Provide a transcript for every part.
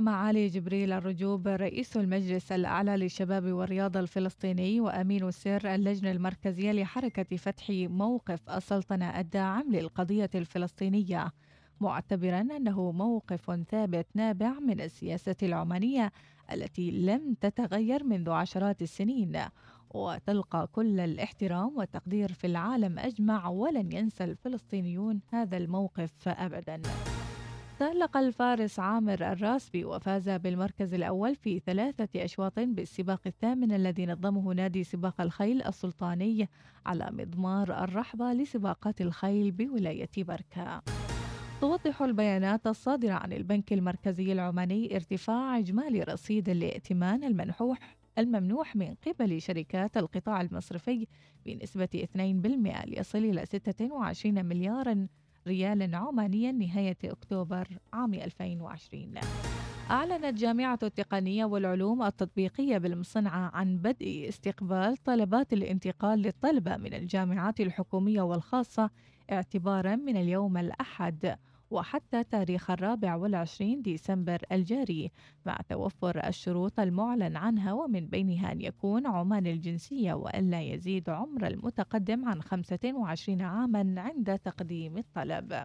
معالي جبريل الرجوب رئيس المجلس الأعلى للشباب والرياضة الفلسطيني وأمين سر اللجنة المركزية لحركة فتح موقف السلطنة الداعم للقضية الفلسطينية معتبرا أنه موقف ثابت نابع من السياسة العمانية التي لم تتغير منذ عشرات السنين وتلقى كل الاحترام والتقدير في العالم أجمع ولن ينسى الفلسطينيون هذا الموقف أبداً. تألق الفارس عامر الراسبي وفاز بالمركز الأول في ثلاثة أشواط بالسباق الثامن الذي نظمه نادي سباق الخيل السلطاني على مضمار الرحبة لسباقات الخيل بولاية بركة. توضح البيانات الصادرة عن البنك المركزي العماني ارتفاع إجمالي رصيد الائتمان المنحوح الممنوح من قبل شركات القطاع المصرفي بنسبة 2% ليصل إلى 26 مليار ريال عمانيا نهاية أكتوبر عام 2020 أعلنت جامعة التقنية والعلوم التطبيقية بالمصنعة عن بدء استقبال طلبات الانتقال للطلبة من الجامعات الحكومية والخاصة اعتبارا من اليوم الأحد. وحتى تاريخ الرابع والعشرين ديسمبر الجاري مع توفر الشروط المعلن عنها ومن بينها أن يكون عمان الجنسية وألا يزيد عمر المتقدم عن 25 عاما عند تقديم الطلب.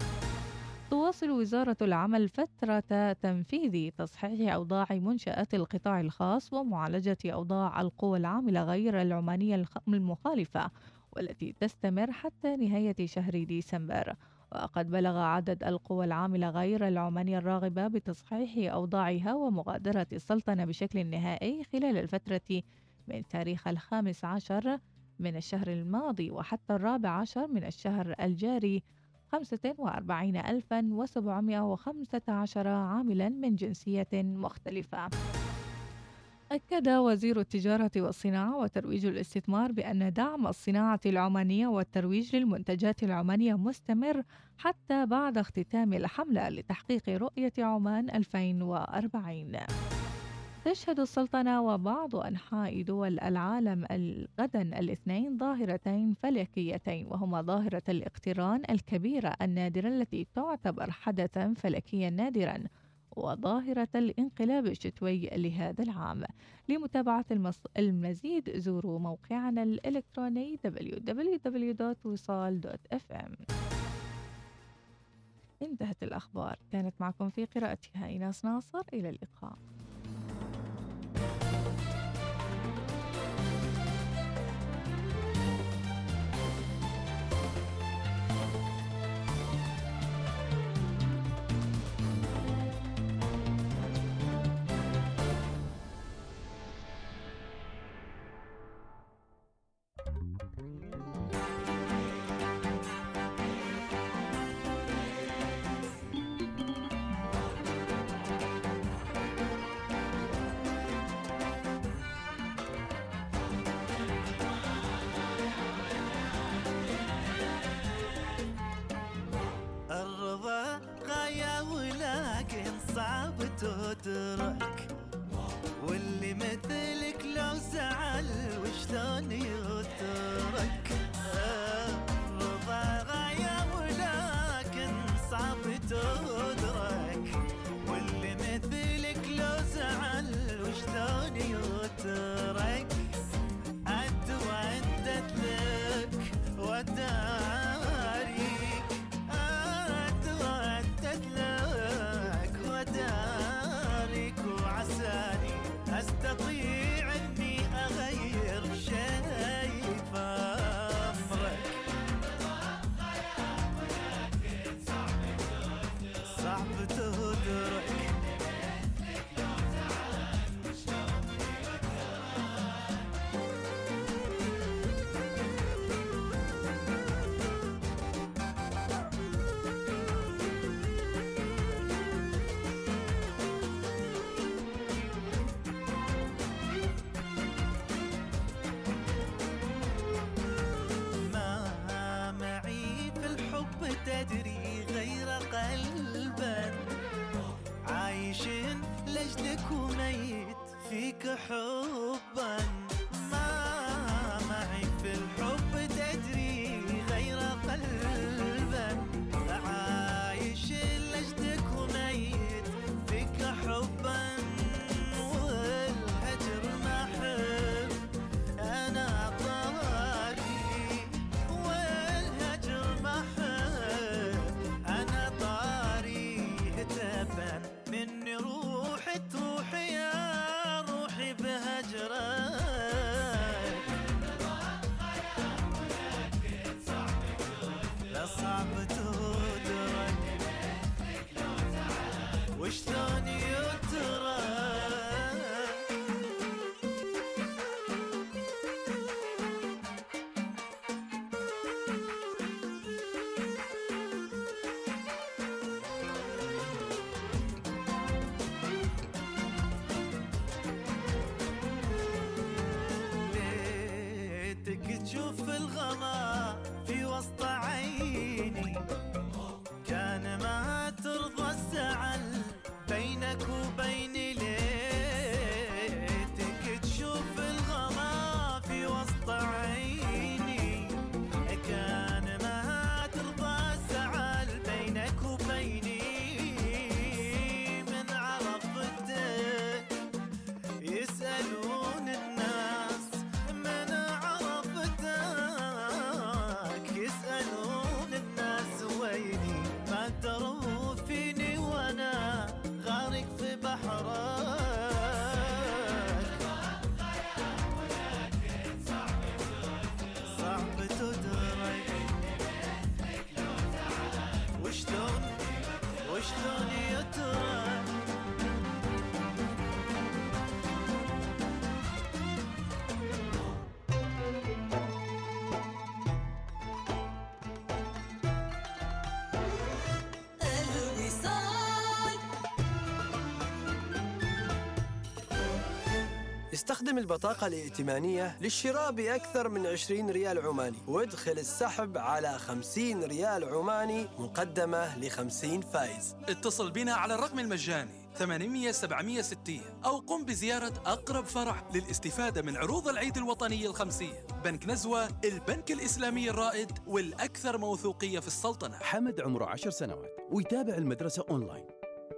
تواصل وزارة العمل فترة تنفيذ تصحيح أوضاع منشآت القطاع الخاص ومعالجة أوضاع القوى العاملة غير العمانية المخالفة والتي تستمر حتى نهاية شهر ديسمبر. وقد بلغ عدد القوى العاملة غير العمانية الراغبة بتصحيح أوضاعها ومغادرة السلطنة بشكل نهائي خلال الفترة من تاريخ الخامس عشر من الشهر الماضي وحتى الرابع عشر من الشهر الجاري. 45715 عاملا من جنسية مختلفة. أكد وزير التجارة والصناعة وترويج الاستثمار بأن دعم الصناعة العمانية والترويج للمنتجات العمانية مستمر حتى بعد اختتام الحملة لتحقيق رؤية عمان 2040 تشهد السلطنة وبعض أنحاء دول العالم غدا الاثنين ظاهرتين فلكيتين وهما ظاهرة الاقتران الكبيرة النادرة التي تعتبر حدثا فلكيا نادرا وظاهرة الانقلاب الشتوي لهذا العام. لمتابعة المزيد زوروا موقعنا الإلكتروني www.wisal.fm انتهت الأخبار. كانت معكم في قراءتها إيناس ناصر. إلى اللقاء. تترك واللي ready استخدم البطاقة الائتمانية للشراء بأكثر من 20 ريال عماني. وادخل السحب على 50 ريال عماني مقدمة ل 50 فايز. اتصل بنا على الرقم المجاني 800 760 أو قم بزيارة أقرب فرع للاستفادة من عروض العيد الوطني الخمسية. بنك نزوة البنك الإسلامي الرائد والأكثر موثوقية في السلطنة. حمد عمره عشر سنوات ويتابع المدرسة أونلاين.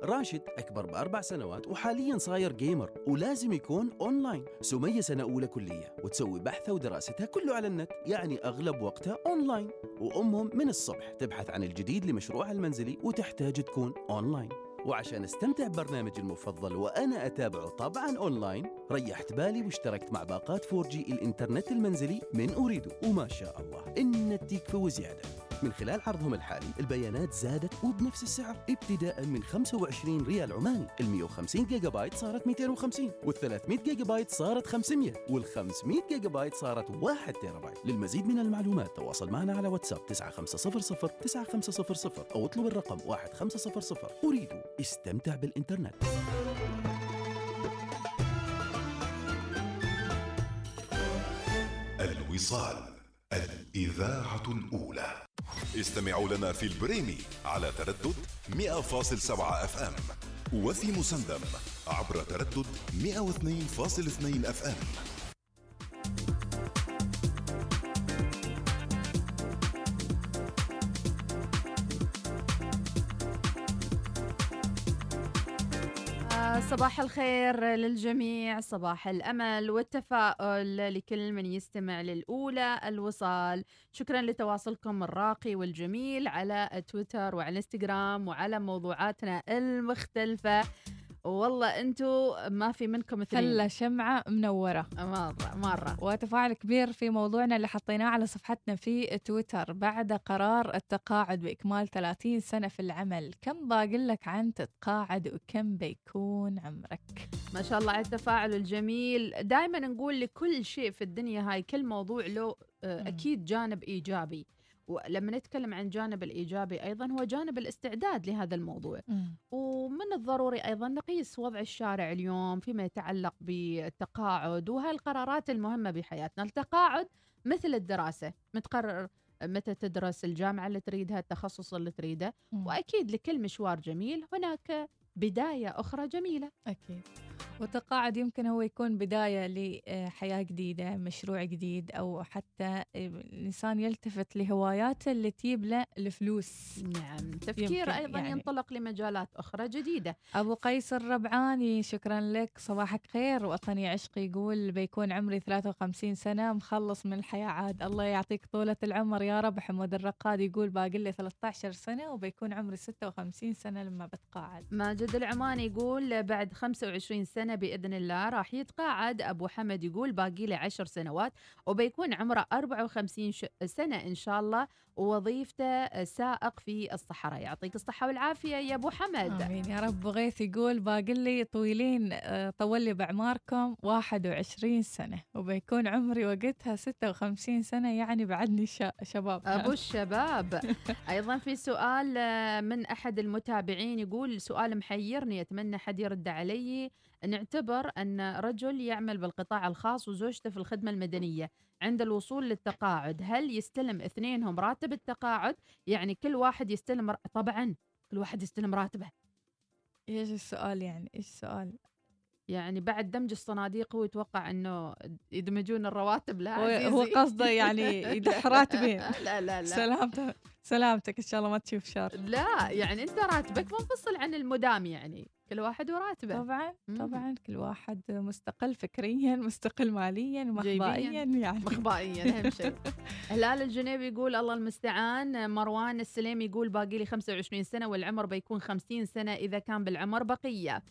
راشد أكبر بأربع سنوات وحاليا صاير gamer ولازم يكون أونلاين سمية سنة أولى كلية وتسوي بحثها ودراستها كله على النت يعني أغلب وقتها أونلاين وأمهم من الصبح تبحث عن الجديد لمشروعها المنزلي وتحتاج تكون أونلاين وعشان أستمتع ببرنامج المفضل وأنا أتابعه طبعا أونلاين ريحت بالي واشتركت مع باقات 4G الإنترنت المنزلي من أوريدو. وما شاء الله النت يكفي وزيادة. من خلال عرضهم الحالي البيانات زادت وبنفس السعر ابتداء من 25 ريال عماني ال 150 جيجا بايت صارت 250 وال 300 جيجا بايت صارت 500 وال 500 جيجا بايت صارت 1 تيرا بايت للمزيد من المعلومات تواصل معنا على واتساب 9500 9500 أو اطلب الرقم 1500 أريد استمتع بالإنترنت. الوصال الإذاعة الأولى استمعوا لنا في البريمي على تردد 100.7 FM وفي مسندم عبر تردد 102.2 FM. صباح الخير للجميع صباح الأمل والتفاؤل لكل من يستمع للأولى الوصال. شكرا لتواصلكم الراقي والجميل على تويتر وعلى إنستغرام وعلى موضوعاتنا المختلفة. والله أنتم ما في منكم اثنين. فلة شمعة منورة. مرة مرة. وتفاعل كبير في موضوعنا اللي حطيناه على صفحتنا في تويتر بعد قرار التقاعد بإكمال 30 سنة في العمل. كم باقي لك عن تتقاعد وكم بيكون عمرك؟ ما شاء الله على التفاعل الجميل. دائما نقول لكل شيء في الدنيا هاي كل موضوع له آه،. أكيد جانب إيجابي. ولما نتكلم عن جانب الإيجابي أيضا هو جانب الاستعداد لهذا الموضوع. ومن الضروري أيضا نقيس وضع الشارع اليوم فيما يتعلق بالتقاعد وهالقرارات المهمة بحياتنا. التقاعد مثل الدراسة. متقرر متى تدرس الجامعة اللي تريدها التخصص اللي تريده. مم. وأكيد لكل مشوار جميل هناك بداية أخرى جميلة. أكيد. والتقاعد يمكن هو يكون بداية لحياة جديدة مشروع جديد أو حتى الإنسان يلتفت لهواياته اللي تجيب له الفلوس. نعم. تفكير أيضا يعني. ينطلق لمجالات أخرى جديدة. أبو قيس الربعاني شكرا لك. صباحك خير. وطني عشقي يقول بيكون عمري 53 سنة مخلص من الحياة عاد. الله يعطيك طولة العمر يا رب. حمود الرقاد يقول باقي لي 13 سنة وبيكون عمري 56 سنة لما بتقاعد. ماجد العماني يقول بعد 25 سنة بإذن الله. راح يتقاعد أبو حمد يقول باقي له 10 سنوات وبيكون عمره 54 ش- سنة إن شاء الله ووظيفته سائق في الصحراء. يعطيك الصحة والعافية يا أبو حمد. آمين. يا رب غيث يقول باقي لي طويلين آه، طول لي بعماركم 21 سنة وبيكون عمري وقتها 56 سنة يعني بعدني شباب. أبو الشباب. أيضا في سؤال آه، من أحد المتابعين يقول سؤال محيرني أتمنى حد يرد علي. نعتبر أن رجل يعمل بالقطاع الخاص وزوجته في الخدمة المدنية عند الوصول للتقاعد هل يستلم اثنينهم راتب التقاعد؟ يعني كل واحد يستلم ر- طبعا كل واحد يستلم راتبه. إيش السؤال يعني؟ إيش السؤال؟ يعني بعد دمج الصناديق هو يتوقع إنه يدمجون الرواتب لا هو, هو. قصده يعني يدح راتبين. لا لا لا. سلامتك. سلامتك. إن شاء الله ما تشوف شر. لا يعني أنت راتبك منفصل عن المدام يعني. كل واحد وراتبه. طبعا مم. طبعا كل واحد مستقل فكريا مستقل ماليا. مخبائيا يعني. مخبائيا أهم شيء. هلال الجنيبي يقول الله المستعان. مروان السليم يقول باقي لي 25 سنة والعمر بيكون 50 سنة إذا كان بالعمر بقية.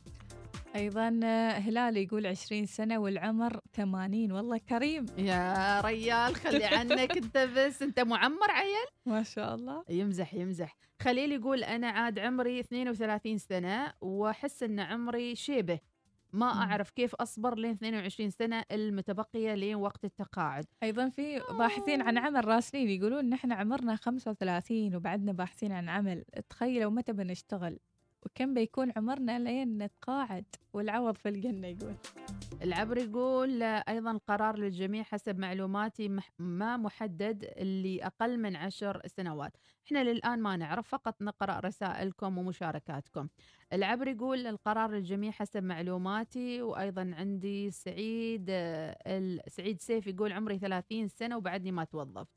أيضا آه، هلال يقول 20 سنة والعمر 80 والله كريم. يا ريال خلي عنك أنت بس. أنت معمر عيل؟ ما شاء الله. يمزح يمزح. خليل يقول أنا عاد عمري 32 سنة وأحس إن عمري شيبة. ما مم. أعرف كيف أصبر لين 22 سنة المتبقية لين وقت التقاعد. أيضا في باحثين عن عمل راسلين يقولون نحن عمرنا 35 وبعدنا باحثين عن عمل. تخيلوا متى بنشتغل. وكم بيكون عمرنا لين نتقاعد والعوض في الجنة يقول. العبر يقول أيضا القرار للجميع حسب معلوماتي ما محدد اللي أقل من عشر سنوات. إحنا للآن ما نعرف فقط نقرأ رسائلكم ومشاركاتكم. العبر يقول القرار للجميع حسب معلوماتي وأيضا عندي سعيد سعيد سيف يقول عمري 30 سنة وبعدني ما توظفت.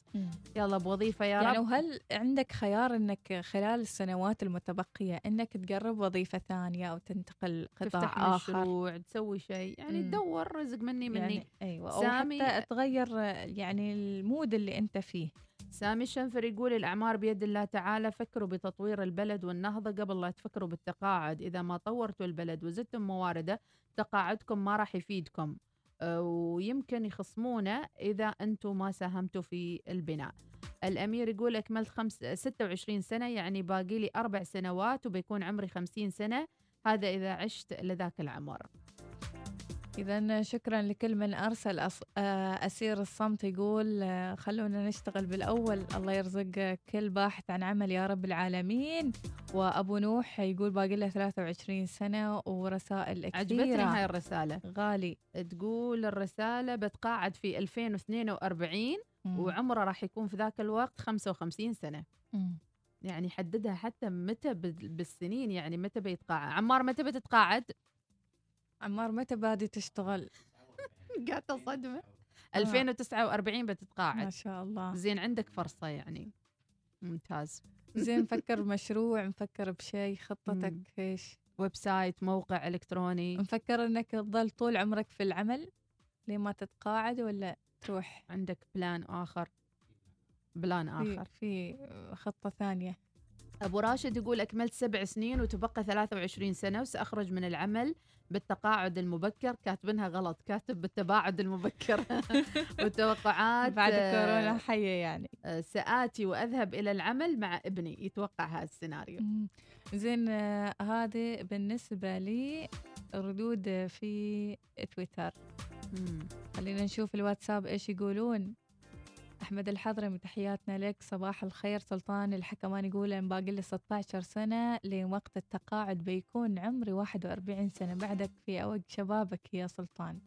يلا بوظيفه يا يعني رب. وهل عندك خيار إنك خلال السنوات المتبقية إنك تقرب وظيفة ثانية أو تنتقل قطاع تفتح آخر؟ مشروع تسوي شيء؟ يعني مم. تدور رزق مني مني. يعني أيوه. أو سامي- حتى تغير يعني المود اللي أنت فيه. سامي الشنفر يقول الأعمار بيد الله تعالى فكروا بتطوير البلد والنهضة قبل لا تفكروا بالتقاعد. إذا ما طورتوا البلد وزدتم موارده تقاعدكم ما راح يفيدكم. أه، ويمكن يخصمونه إذا أنتم ما ساهمتوا في البناء. الأمير يقول أكملت خمس 26 سنة يعني باقي لي أربع سنوات وبيكون عمري 50 سنة. هذا إذا عشت لذاك العمر. إذا شكرا لكل من أرسل أص... آه، أسير الصمت يقول آه، خلونا نشتغل بالأول. الله يرزق كل باحث عن عمل يا رب العالمين. وأبو نوح يقول باقي له 23 سنة ورسائل عجبتني كثيرة. هاي الرسالة. غالي. تقول الرسالة بتقاعد في 2042 مم. وعمره راح يكون في ذاك الوقت 55 سنة. مم. يعني حددها حتى متى بال- بالسنين يعني متى بيتقاعد؟ عمار متى بتتقاعد؟ عمار متى بادي تشتغل؟ قاعدة صدمة 2049 ما بتتقاعد شاء الله. زين عندك فرصة يعني. ممتاز. زين مفكر بمشروع مفكر بشيء خطتك. إيش؟ ويب سايت موقع إلكتروني. مفكر إنك تظل طول عمرك في العمل لما تتقاعد ولا تروح؟ عندك بلان آخر؟ بلان في, آخر. في خطة ثانية. أبو راشد يقول أكملت سبع سنين وتبقى 23 سنة وسأخرج من العمل. بالتقاعد المبكر كاتبينها غلط كاتب بالتباعد المبكر. وتوقعات بعد آه، كورونا حية يعني. آه، سآتي وأذهب إلى العمل مع ابني. يتوقع هذا السيناريو. زين آه، هذه بالنسبة لي ردود في تويتر. خلينا نشوف الواتساب إيش يقولون. أحمد. الحضرمي تحياتنا لك. صباح الخير. سلطان الحكمان يقول أن باقي لي 16 سنة لين وقت التقاعد بيكون عمري 41 سنة. بعدك في أوج شبابك يا سلطان.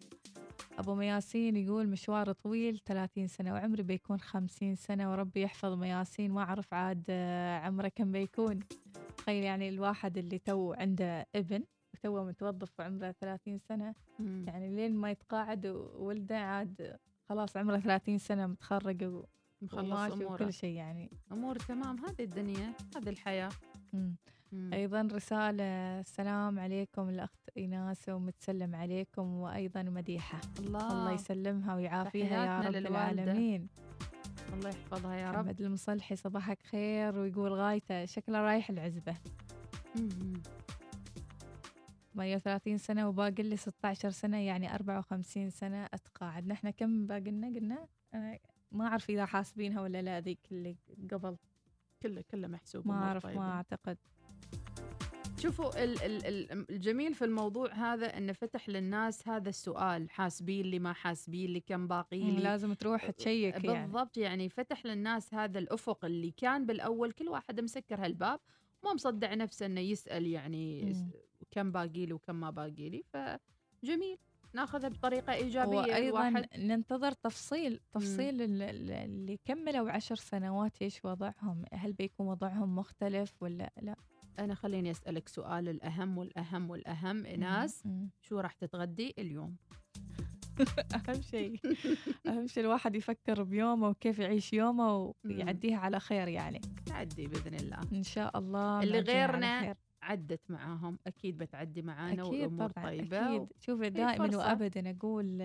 أبو مياسين يقول مشوار طويل 30 سنة وعمري بيكون 50 سنة. وربي يحفظ مياسين. ما أعرف عاد آه، عمره كم بيكون. تخيل يعني الواحد اللي تو عنده ابن وتوه متوظف وعمره 30 سنة. يعني لين ما يتقاعد وولده عاد خلاص عمره 30 سنة متخرج و- مخلص وماشي أموره وكل شيء يعني أمور تمام هذه الدنيا هذه الحياة مم. مم. أيضا رسالة سلام عليكم الأخت إيناس ومتسلم عليكم وأيضا مديحة الله الله يسلمها ويعافيها يا رب للوالدة. العالمين الله يحفظها يا رب محمد المصلحي صباحك خير ويقول غايته شكله رايح العزبة مم. 38 سنة وباقي لي 16 سنة يعني 54 سنة أتقاعد. نحن كم باقي لنا؟ قلنا أنا ما أعرف إذا حاسبينها ولا لا ذيك اللي قبل. كله كله محسوب ما أعرف. ما أعتقد. شوفوا ال ال ال الجميل في الموضوع هذا انه فتح للناس هذا السؤال حاسبين لي ما حاسبين لي كم باقي لي. لازم تروح تشيك يعني. بالضبط يعني فتح للناس هذا الأفق اللي كان بالأول كل واحد مسكر هالباب ما مصدع نفسه إنه يسأل يعني مم. كم باقي لي وكم ما باقي لي فجميل. ناخذها بطريقة إيجابية وأيضا الواحد ننتظر تفصيل تفصيل ال- اللي كملوا عشر سنوات إيش وضعهم هل بيكون وضعهم مختلف ولا لا؟ أنا خليني أسألك سؤال الأهم والأهم والأهم. ايناس مم. شو راح تتغدي اليوم؟ أهم شيء أهم شيء الواحد يفكر بيومه وكيف يعيش يومه مم. ويعديها على خير يعني. تعدي بإذن الله. إن شاء الله اللي غيرنا. عدت معاهم أكيد بتعدي معانا والأمور طيبة. أكيد. شوفي دائما فرصة. وابدا أقول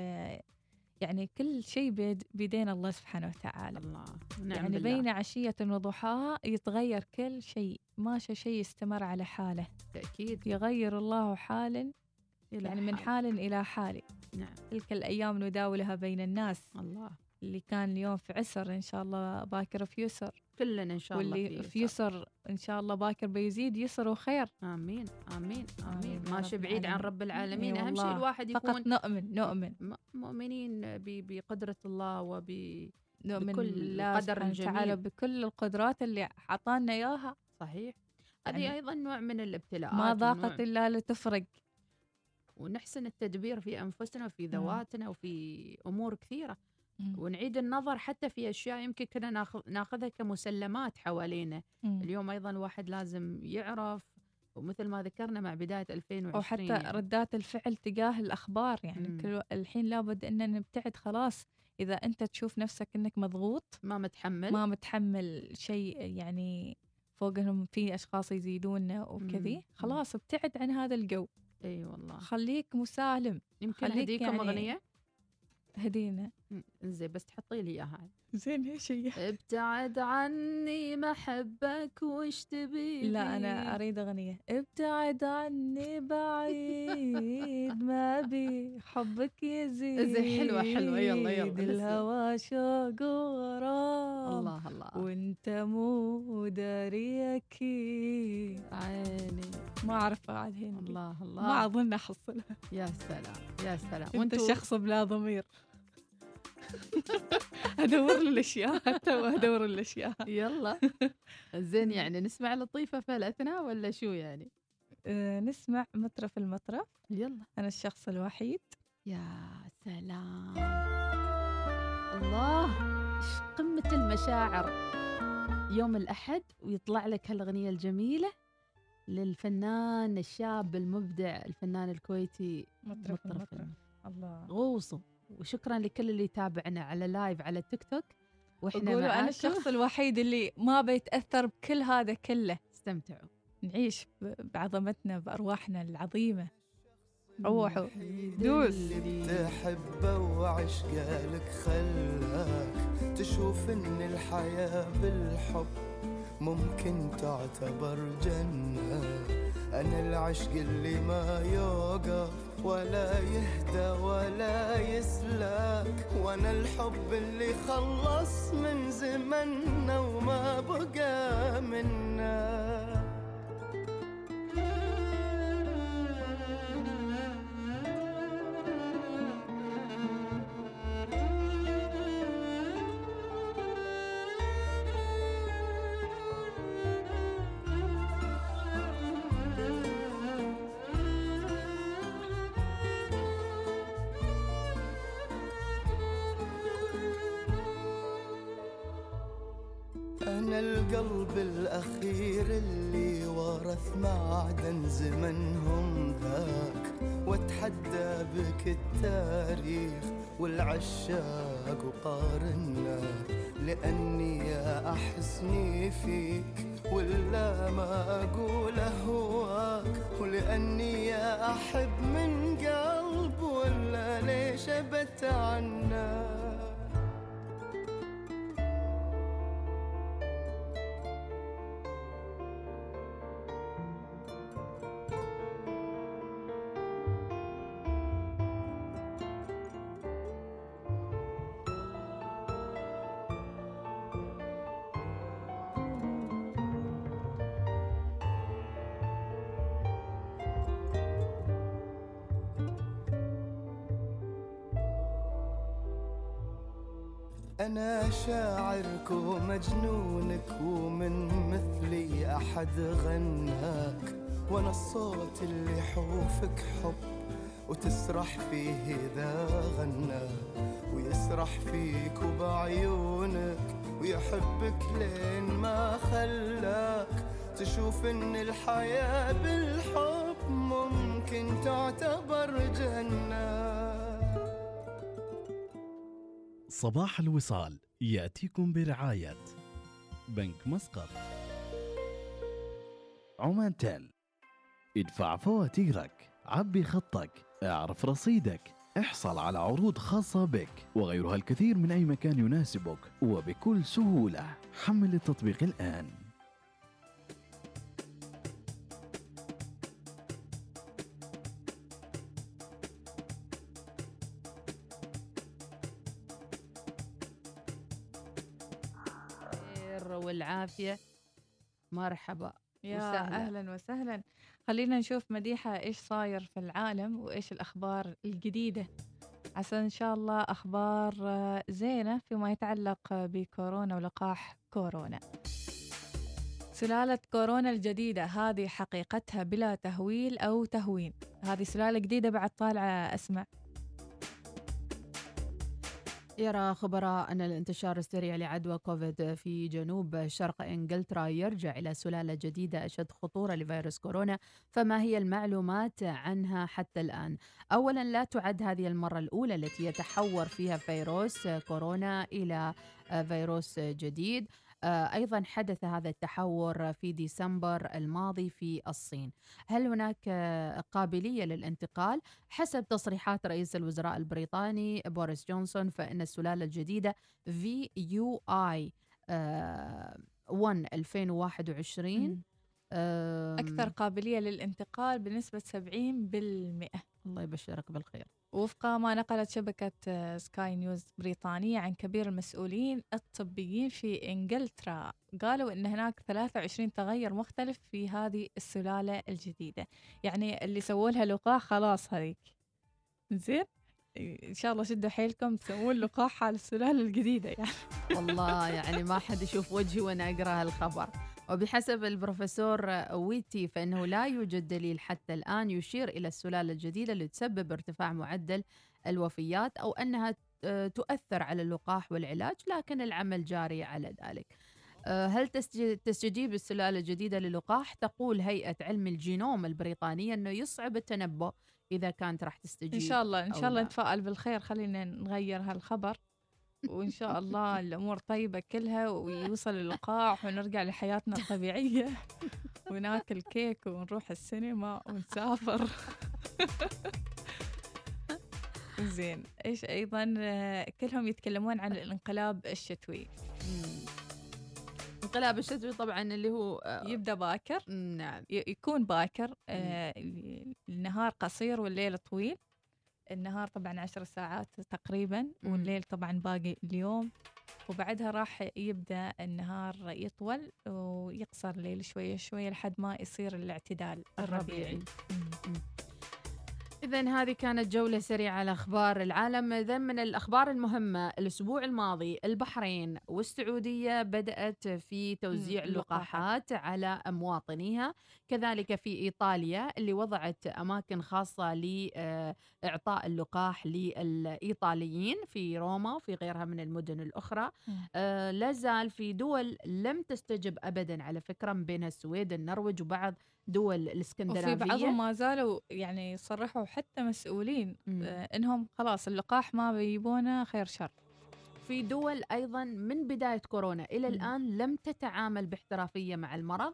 يعني كل شيء بيد بيدين الله سبحانه وتعالى. الله نعم يعني بالله. بين عشية وضحاها يتغير كل شيء. ماشي شيء يستمر على حاله. تاكيد يغير الله حالا إلى يعني من حال. حال إلى حال نعم. تلك الأيام نداولها بين الناس. الله. اللي كان اليوم في عسر إن شاء الله باكر في يسر. كلنا إن شاء الله واللي في يسر. إن شاء الله باكر بيزيد يسر وخير. آمين آمين آمين. آمين يا ماشي بعيد عن. رب العالمين. أهم شيء. الواحد فقط يكون نؤمن نؤمن. م- مؤمنين ب- بقدرة الله وب نؤمن بكل وتعالى الجميل. بكل القدرات اللي أعطانا إياها. صحيح. هذه يعني أيضا نوع من الابتلاءات ما ضاقت إلا لتفرق. ونحسن التدبير في أنفسنا وفي ذواتنا وفي أمور كثيرة. مم. ونعيد النظر حتى في أشياء يمكن كنا ناخذ ناخذها كمسلمات حوالينا مم. اليوم أيضا الواحد لازم يعرف ومثل ما ذكرنا مع بداية 2020 أو حتى يعني. ردات الفعل تجاه الأخبار يعني مم. كل الحين لابد أن نبتعد خلاص إذا أنت تشوف نفسك أنك مضغوط ما متحمل ما متحمل شيء يعني فوقهم في أشخاص يزيدون وكذي. خلاص ابتعد عن هذا الجو إي أيوة والله خليك مسالم يمكن خليك أهديكم يعني أغنية هدينا زين بس تحطي لي إياها. زين إيش هي؟ ابتعد عني ما احبك وش تبي لا أنا أريد أغنية. ابتعد عني بعيد ما بي حبك يزيد. زين، حلوة، حلوة، يلا، يلا،. الهوى شوق وغرام. الله الله. وإنت مو داري أكيد عيني. ما اعرف هندي الله الله. ما أظن أحصلها. يا سلام يا سلام. إنت وانتوا شخص بلا ضمير. ادور له الاشياء تو أدور الأشياء. يلا. زين يعني نسمع لطيفة فلتنا ولا شو يعني؟ أه نسمع مطرف المطرف. يلا. أنا الشخص الوحيد. يا سلام. الله إيش قمة المشاعر. يوم الأحد ويطلع لك هالأغنية الجميلة للفنان الشاب المبدع الفنان الكويتي. مطرف مطرف المطرف. الله. غوصوا وشكرا لكل اللي يتابعنا على لايف على تيك توك وإحنا أقول أنا الشخص الوحيد اللي ما بيتأثر بكل هذا كله. استمتعوا. نعيش بعظمتنا بأرواحنا العظيمة. روحوا. دوس. تحبه وعشقالك خلاك تشوف إن الحياة بالحب ممكن تعتبر جنة. أنا العشق اللي ما يوقف ولا يهدى ولا يسلك وأنا الحب اللي خلص من زمنا وما بقى منا زمنهم ذاك واتحدى بك التاريخ والعشاق وقارنا. لأني أحسني فيك ولا ما أقوله هواك ولأني أحب من قلب ولا ليش أبت عنك أنا شاعرك ومجنونك ومن مثلي أحد غناك وأنا الصوت اللي يحوفك حب وتسرح فيه إذا غنى ويسرح فيك وبعيونك ويحبك لين ما خلاك تشوف إن الحياة بالحب ممكن تعتبر جنة. صباح الوصال يأتيكم برعاية بنك مسقط. عمان تيل. ادفع فواتيرك عبي خطك اعرف رصيدك احصل على عروض خاصة بك وغيرها الكثير من أي مكان يناسبك وبكل سهولة. حمل التطبيق الآن. والعافية مرحبا يا وسهلا. أهلا وسهلا. خلينا نشوف مديحة إيش صاير في العالم وإيش الأخبار الجديدة. عسى إن شاء الله أخبار آه، زينة فيما يتعلق بكورونا ولقاح كورونا. سلالة كورونا الجديدة هذه حقيقتها بلا تهويل أو تهوين. هذه سلالة جديدة بعد طالعة أسمع. يرى خبراء أن الانتشار السريع لعدوى كوفيد في جنوب شرق إنجلترا يرجع إلى سلالة جديدة أشد خطورة لفيروس كورونا فما هي المعلومات عنها حتى الآن؟ أولا لا تعد هذه المرة الأولى التي يتحور فيها فيروس كورونا إلى فيروس جديد أيضا حدث هذا التحور في ديسمبر الماضي في الصين هل هناك آه، قابلية للانتقال؟ حسب تصريحات رئيس الوزراء البريطاني بوريس جونسون فإن السلالة الجديدة VUI 1 2021 مم. آم، أكثر قابلية للانتقال بنسبة 70% الله يبشرك بالخير وفق ما نقلت شبكة آه، سكاي نيوز بريطانية عن كبير المسؤولين الطبيين في إنجلترا قالوا إن هناك 23 تغير مختلف في هذه السلالة الجديدة. يعني اللي سووا لها لقاح خلاص هذيك. زين؟ إن شاء الله شدوا حيلكم تسوون لقاح على السلالة الجديدة يعني. والله يعني ما حد يشوف وجهي وأنا أقرأ هالخبر. وبحسب البروفيسور ويتي فإنه لا يوجد دليل حتى الآن يشير إلى السلالة الجديدة لتسبب ارتفاع معدل الوفيات أو أنها آه، تؤثر على اللقاح والعلاج لكن العمل جاري على ذلك. آه، هل تستج- تستجيب السلالة الجديدة للقاح؟ تقول هيئة علم الجينوم البريطانية إنه يصعب التنبؤ إذا كانت راح تستجيب إن شاء الله إن أو شاء الله. نتفائل بالخير. خلينا نغير هالخبر. وإن شاء الله الأمور طيبة كلها ويوصل اللقاح ونرجع لحياتنا الطبيعية. وناكل كيك ونروح السينما ونسافر. زين. إيش أيضا كلهم يتكلمون عن الانقلاب الشتوي. مم. انقلاب الشتوي طبعا اللي هو آه، يبدأ باكر. نعم. يكون باكر آه، النهار قصير والليل طويل. النهار طبعا عشر ساعات تقريبا. والليل طبعا باقي اليوم وبعدها راح يبدأ النهار يطول ويقصر الليل شوية شوية لحد ما يصير الاعتدال الربيعي الربيعي. إذا هذه كانت جولة سريعة على أخبار العالم. إذا من الأخبار المهمة الأسبوع الماضي البحرين والسعودية بدأت في توزيع اللقاحات على مواطنيها كذلك في إيطاليا اللي وضعت أماكن خاصة لإعطاء اللقاح للإيطاليين في روما وفي غيرها من المدن الأخرى. آه، لا زال في دول لم تستجب أبدا على فكرة من بينها السويد النرويج وبعض دول الاسكندنافية وفي بعضهم ما زالوا يعني صرحوا حتى مسؤولين. آه، إنهم خلاص اللقاح ما بيجيبونه خير شر في دول أيضا من بداية كورونا إلى. الآن لم تتعامل باحترافية مع المرض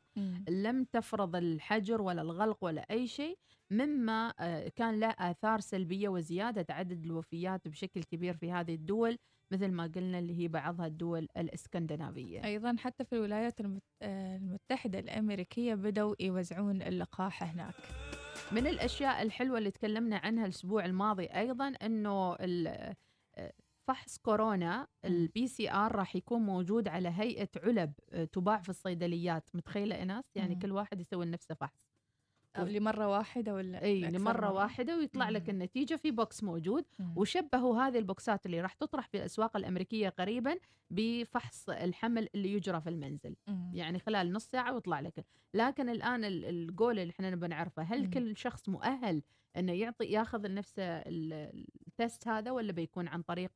لم تفرض الحجر ولا الغلق ولا أي شيء مما آه، كان له آثار سلبية وزيادة عدد الوفيات بشكل كبير في هذه الدول مثل ما قلنا اللي هي بعضها الدول الإسكندنافية. أيضا حتى في الولايات آه، المتحدة الأمريكية بدأوا يوزعون اللقاح هناك. من الأشياء الحلوة اللي تكلمنا عنها الأسبوع الماضي أيضا إنه آه، فحص كورونا ال PCR راح يكون موجود على هيئة علب آه، تباع في الصيدليات متخيلة ايناس يعني مم. كل واحد يسوي لنفسه فحص أو لمرة واحدة ولا إي لمرة مرة؟ واحدة ويطلع لك مم. النتيجة في box موجود مم. وشبهوا هذه البوكسات اللي راح تطرح في الأسواق الأمريكية قريبا بفحص الحمل اللي يجرى في المنزل مم. يعني خلال نص ساعة ويطلع لك لكن الآن ال- الجول اللي إحنا نبي نعرفه هل مم. كل شخص مؤهل إنه يعطي ياخذ لنفسه ال- ال test هذا ولا بيكون عن طريق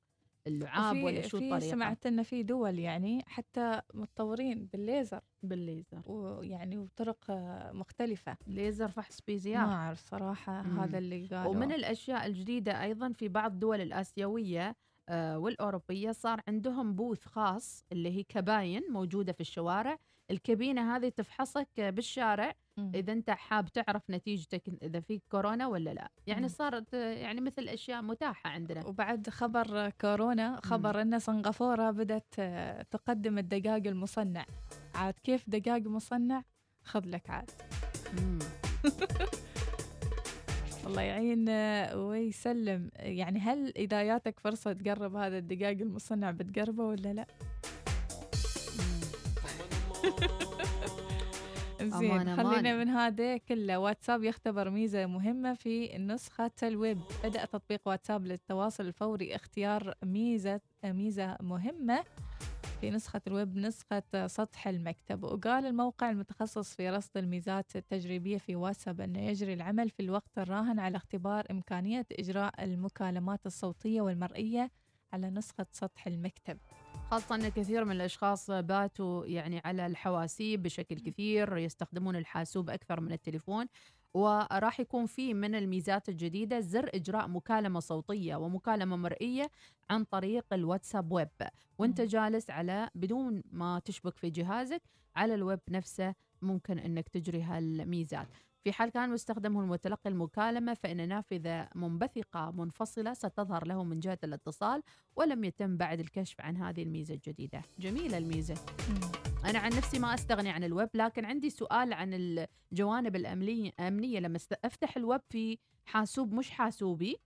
اللعاب ولا شو في الطريقة؟ سمعت إن في دول يعني حتى متطورين بالليزر. بالليزر. ويعني وطرق مختلفة. ليزر فحص ما بيزيار أعرف صراحة مم. هذا اللي قالوا. ومن الأشياء الجديدة أيضا في بعض الدول الآسيوية آه، والأوروبية صار عندهم بوث خاص اللي هي كباين موجودة في الشوارع. الكابينة هذه تفحصك بالشارع. إذا أنت حاب تعرف نتيجتك إذا فيك كورونا ولا لا. يعني. صارت يعني مثل أشياء متاحة عندنا. وبعد خبر كورونا خبر إن سنغافورة بدأت آه، تقدم الدجاج المصنع. عاد كيف دجاج مصنع؟ خذ لك عاد. الله يعين آه، ويسلم. يعني هل إذا جاتك فرصة تقرب هذا الدجاج المصنع بتقربه ولا لا؟ زين. خلينا من هذا كله. واتساب يختبر ميزة مهمة في نسخة الويب. بدأ تطبيق واتساب للتواصل الفوري اختيار ميزة ميزة مهمة في نسخة الويب نسخة سطح المكتب. وقال الموقع المتخصص في رصد الميزات التجريبية في واتساب أنه يجري العمل في الوقت الراهن على اختبار إمكانية إجراء المكالمات الصوتية والمرئية على نسخة سطح المكتب. خاصة أن كثير من الأشخاص باتوا يعني على الحواسيب بشكل كثير يستخدمون الحاسوب أكثر من التليفون وراح يكون في من الميزات الجديدة زر إجراء مكالمة صوتية ومكالمة مرئية عن طريق الواتساب ويب وأنت. جالس على بدون ما تشبك في جهازك على الويب نفسه ممكن إنك تجري هالميزات في حال كان مستخدمه المتلقي المكالمة فإن نافذة منبثقة منفصلة ستظهر له من جهة الاتصال ولم يتم بعد الكشف عن هذه الميزة الجديدة جميلة الميزة أنا عن نفسي ما أستغني عن الويب لكن عندي سؤال عن الجوانب الأمنية أمنية لما أفتح الويب في حاسوب مش حاسوبي.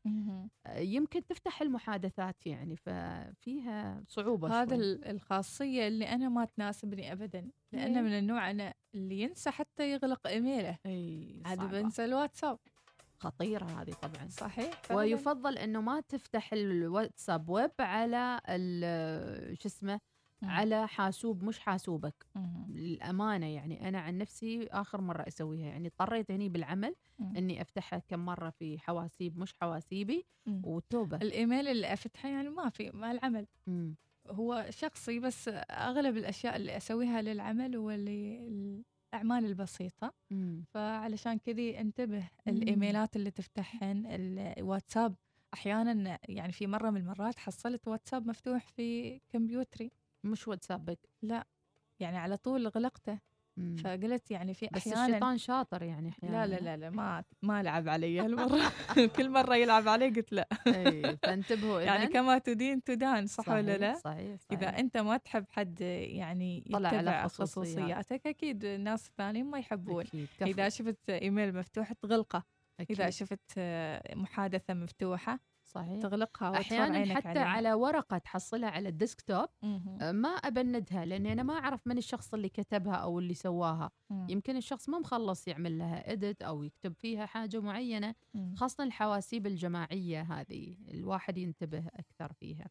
آه، يمكن تفتح المحادثات يعني ففيها صعوبة هذا شوي. الخاصية اللي أنا ما تناسبني أبدا لأن؟ من النوع أنا اللي ينسى حتى يغلق إيميله إي عاد. بنسى الواتساب خطيرة هذه طبعا صحيح فعلاً. ويفضل إنه ما تفتح الواتساب ويب على شو اسمه. على حاسوب مش حاسوبك. للأمانة يعني أنا عن نفسي آخر مرة أسويها يعني اضطريت هني بالعمل مم. إني أفتحها كم مرة في حواسيب مش حواسيبي مم. وتوبة الإيميل اللي أفتحه يعني ما في مع العمل مم. هو شخصي بس أغلب الأشياء اللي أسويها للعمل واللي الأعمال البسيطة مم. فعلشان كذي انتبه مم. الإيميلات اللي تفتحهن الواتساب أحيانا يعني في مرة من المرات حصلت واتساب مفتوح في كمبيوتري مش واتسابك يعني على طول غلقته. فقلت يعني في بس أحيانا الشيطان شاطر يعني أحيانا لا لا لا لا ما ما لعب علي هالمرة كل مرة يلعب علي قلت لا اي فانتبهوا يعني. كما تدين تدان صح ولا صحيح، لا؟ صحيح, صحيح. إذا أنت ما تحب حد يعني طلع على. خصوصياتك أكيد الناس الثانيين ما يحبون أكيد. إذا شفت إيميل مفتوح تغلقه أكيد. إذا شفت محادثة مفتوحة صحيح تغلقها أحيانا عينك حتى عليها. على ورقة تحصلها على الديسكتوب. آه، ما أبندها لأني أنا ما أعرف من الشخص اللي كتبها أو اللي سواها مم. يمكن الشخص ما مخلص يعمل لها اديت أو يكتب فيها حاجة معينة مم. خاصة الحواسيب الجماعية هذه الواحد ينتبه أكثر فيها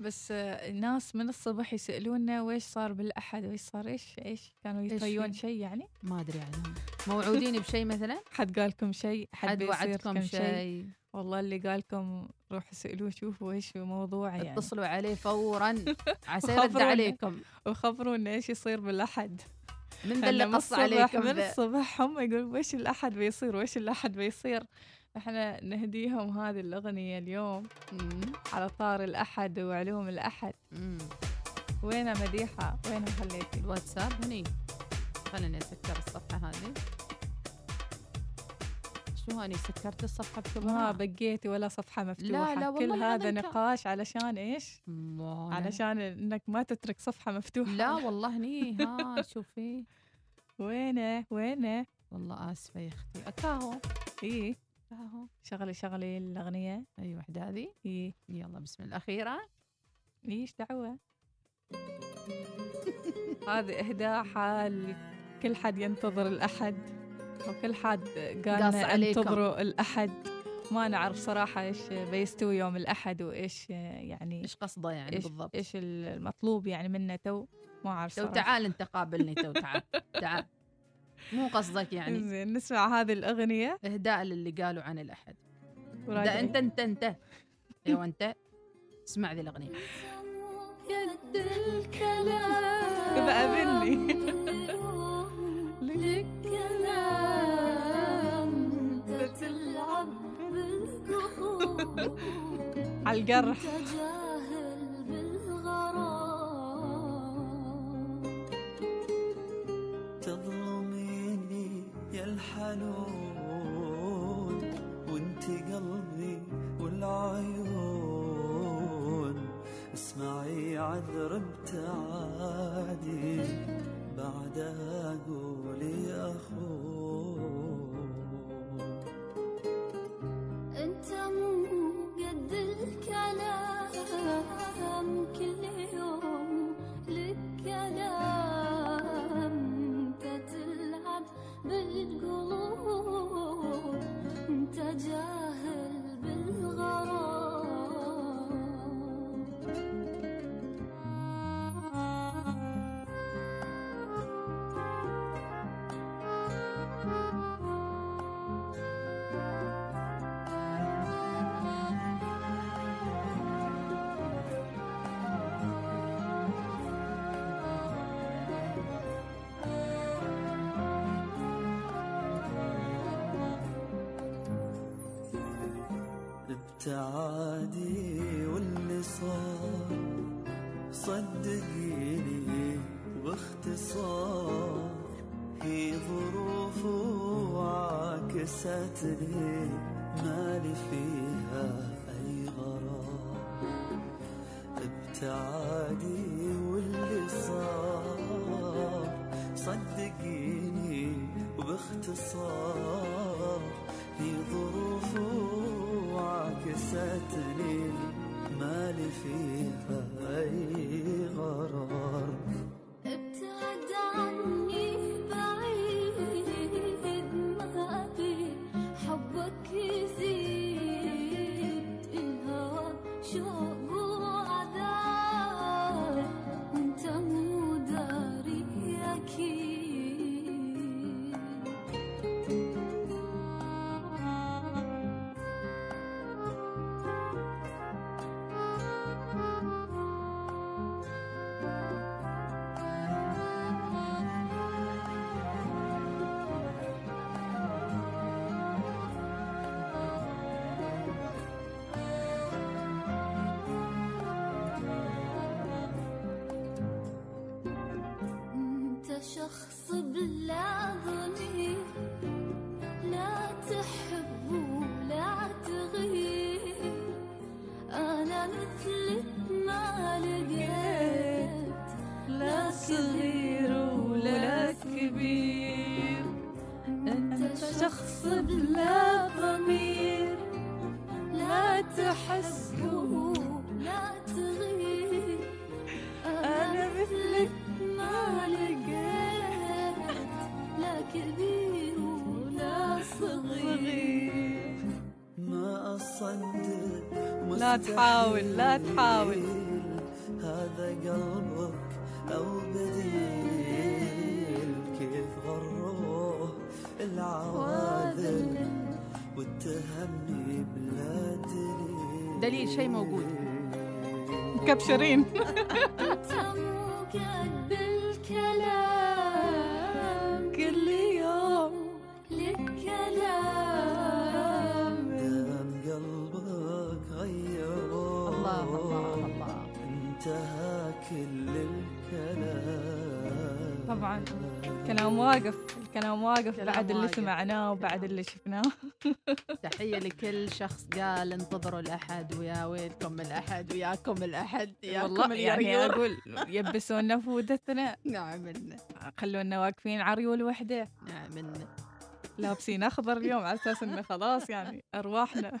بس آه، الناس من الصبح يسألونا ويش صار بالأحد ويش صار إيش إيش كانوا يطيون؟ شيء يعني ما أدري عنهم موعودين بشيء مثلا؟ حد قال لكم شيء حد, حد وعدكم كم شيء شيء والله اللي قال لكم روحوا سألوه شوفوا إيش موضوع يعني. اتصلوا عليه فورا. عسى يرد. عليكم. وخبرونا إيش يصير بالأحد. من ذا اللي قص عليكم من؟ الصبح هم يقولون ويش الأحد بيصير ويش الأحد بيصير. إحنا نهديهم هذه الأغنية اليوم مم. على طار الأحد وعلوم الأحد. مم. وينها مديحة؟ وينها خليتي الواتساب هني. خليني أسكر الصفحة هذه. شو هاني سكرت الصفحة ما بكبرها بقيتي ولا صفحة مفتوحة. لا كل والله هذا هذا. نقاش علشان ما أنا- علشان إنك ما تترك صفحة مفتوحة. لا والله هني ها شوفي. وينه؟ وينه؟ والله آسفة يا أختي. اكاهو إيه اكاهو شغلي شغلي الأغنية. أي وحدة هذه؟ إيه يلا بسم الله. الاخيره إيش دعوة؟ هذه إهداء حال كل حد ينتظر الأحد وكل حد قال. انتظروا الأحد. ما نعرف صراحة إيش بيستوي يوم الأحد وإيش يعني إيش قصده يعني إيش بالضبط؟ إيش المطلوب يعني منا تو؟ ما أعرف تو تعال أنت قابلني تو تعال تعال. مو قصدك يعني. زين نسمع هذه الأغنية. اهداء للي قالوا عن الأحد. ده. أنت أنت أنت. أيوه أنت. اسمع ذي الأغنية. قد الكلام بقابلني لك كلام تلعب بالقلوب على القرح تجاهل بالغرام. تظلميني يا الحنون وانت قلبي والعيون. اسمعي عذر ابتعادي. بعدها قولي أخوك ابتعادي واللي صار صدقيني باختصار هي ظروف وعكستني مالي فيها أي غرام ابتعادي شخص بلا ضمير لا تحاول، لا تحاول. هذا قلبك أو بديل كيف غروه العواذل واتهمني بلا دليل دليل شيء موجود. مكبشرين طبعا. الكلام واقف الكلام واقف كلام بعد اللي واقف. سمعناه وبعد اللي شفناه. تحية لكل شخص قال انتظروا الأحد ويا ويلكم الأحد وياكم الأحد ياكم والله يعني. أقول يبسونا فودتنا نعم خلونا واقفين عريول وحده نعم لابسين أخضر اليوم على أساس إنه خلاص يعني أرواحنا.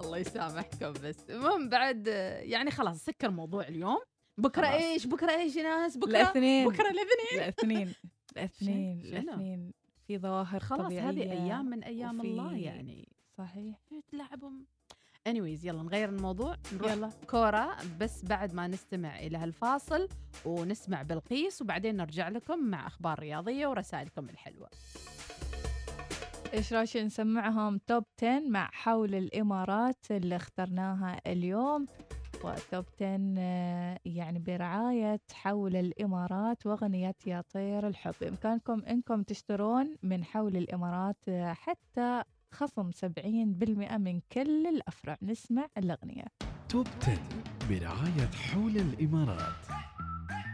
الله يسامحكم بس المهم بعد يعني خلاص سكر موضوع اليوم. بكرة خلاص. إيش؟ بكرة إيش يا ناس؟ بكرة؟ الاثنين بكرة الاثنين الاثنين الاثنين؟ الاثنين في ظواهر خلاص هذه أيام من أيام وفي- الله يعني. صحيح. تلعبهم؟ anyways يلا نغير الموضوع. نروح يلا. كورة بس بعد ما نستمع إلى هالفاصل ونسمع بلقيس وبعدين نرجع لكم مع أخبار رياضية ورسائلكم الحلوة. إيش رأيك نسمعهم توب 10 مع حول الإمارات اللي اخترناها اليوم؟ 10 آه، يعني برعاية حول الإمارات وأغنية يا طير الحب. بإمكانكم إنكم تشترون من حول الإمارات آه، حتى خصم 70% من كل الأفرع. نسمع الأغنية. توب 10 برعاية حول الإمارات.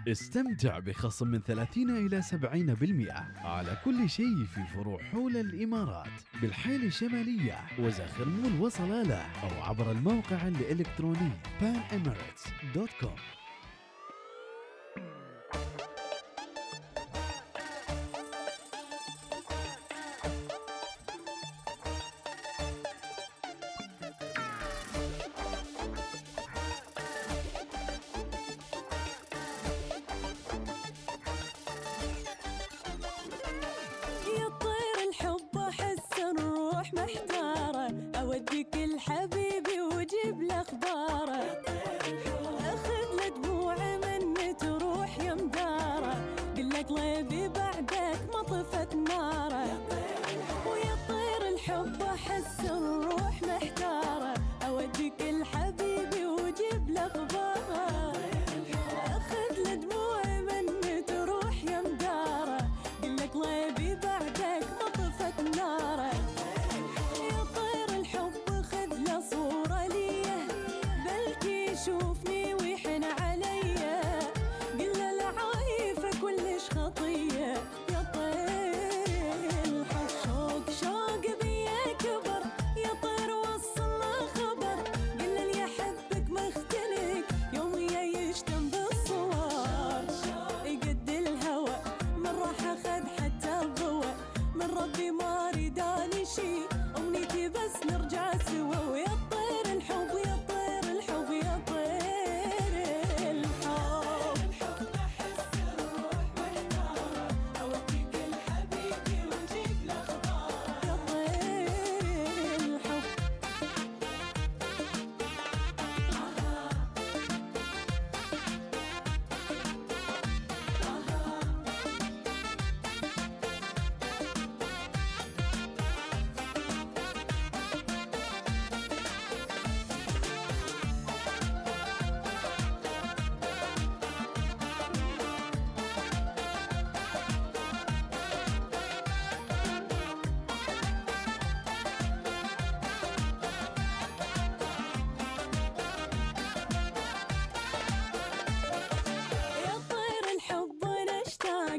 استمتع بخصم من 30 إلى 70% على كل شيء في فروع حول الإمارات بالحيل الشمالية وزاخر مول وصلالة أو عبر الموقع الإلكتروني panemirates.com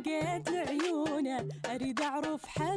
اشتاقت لعيونة أريد أعرف حبيبي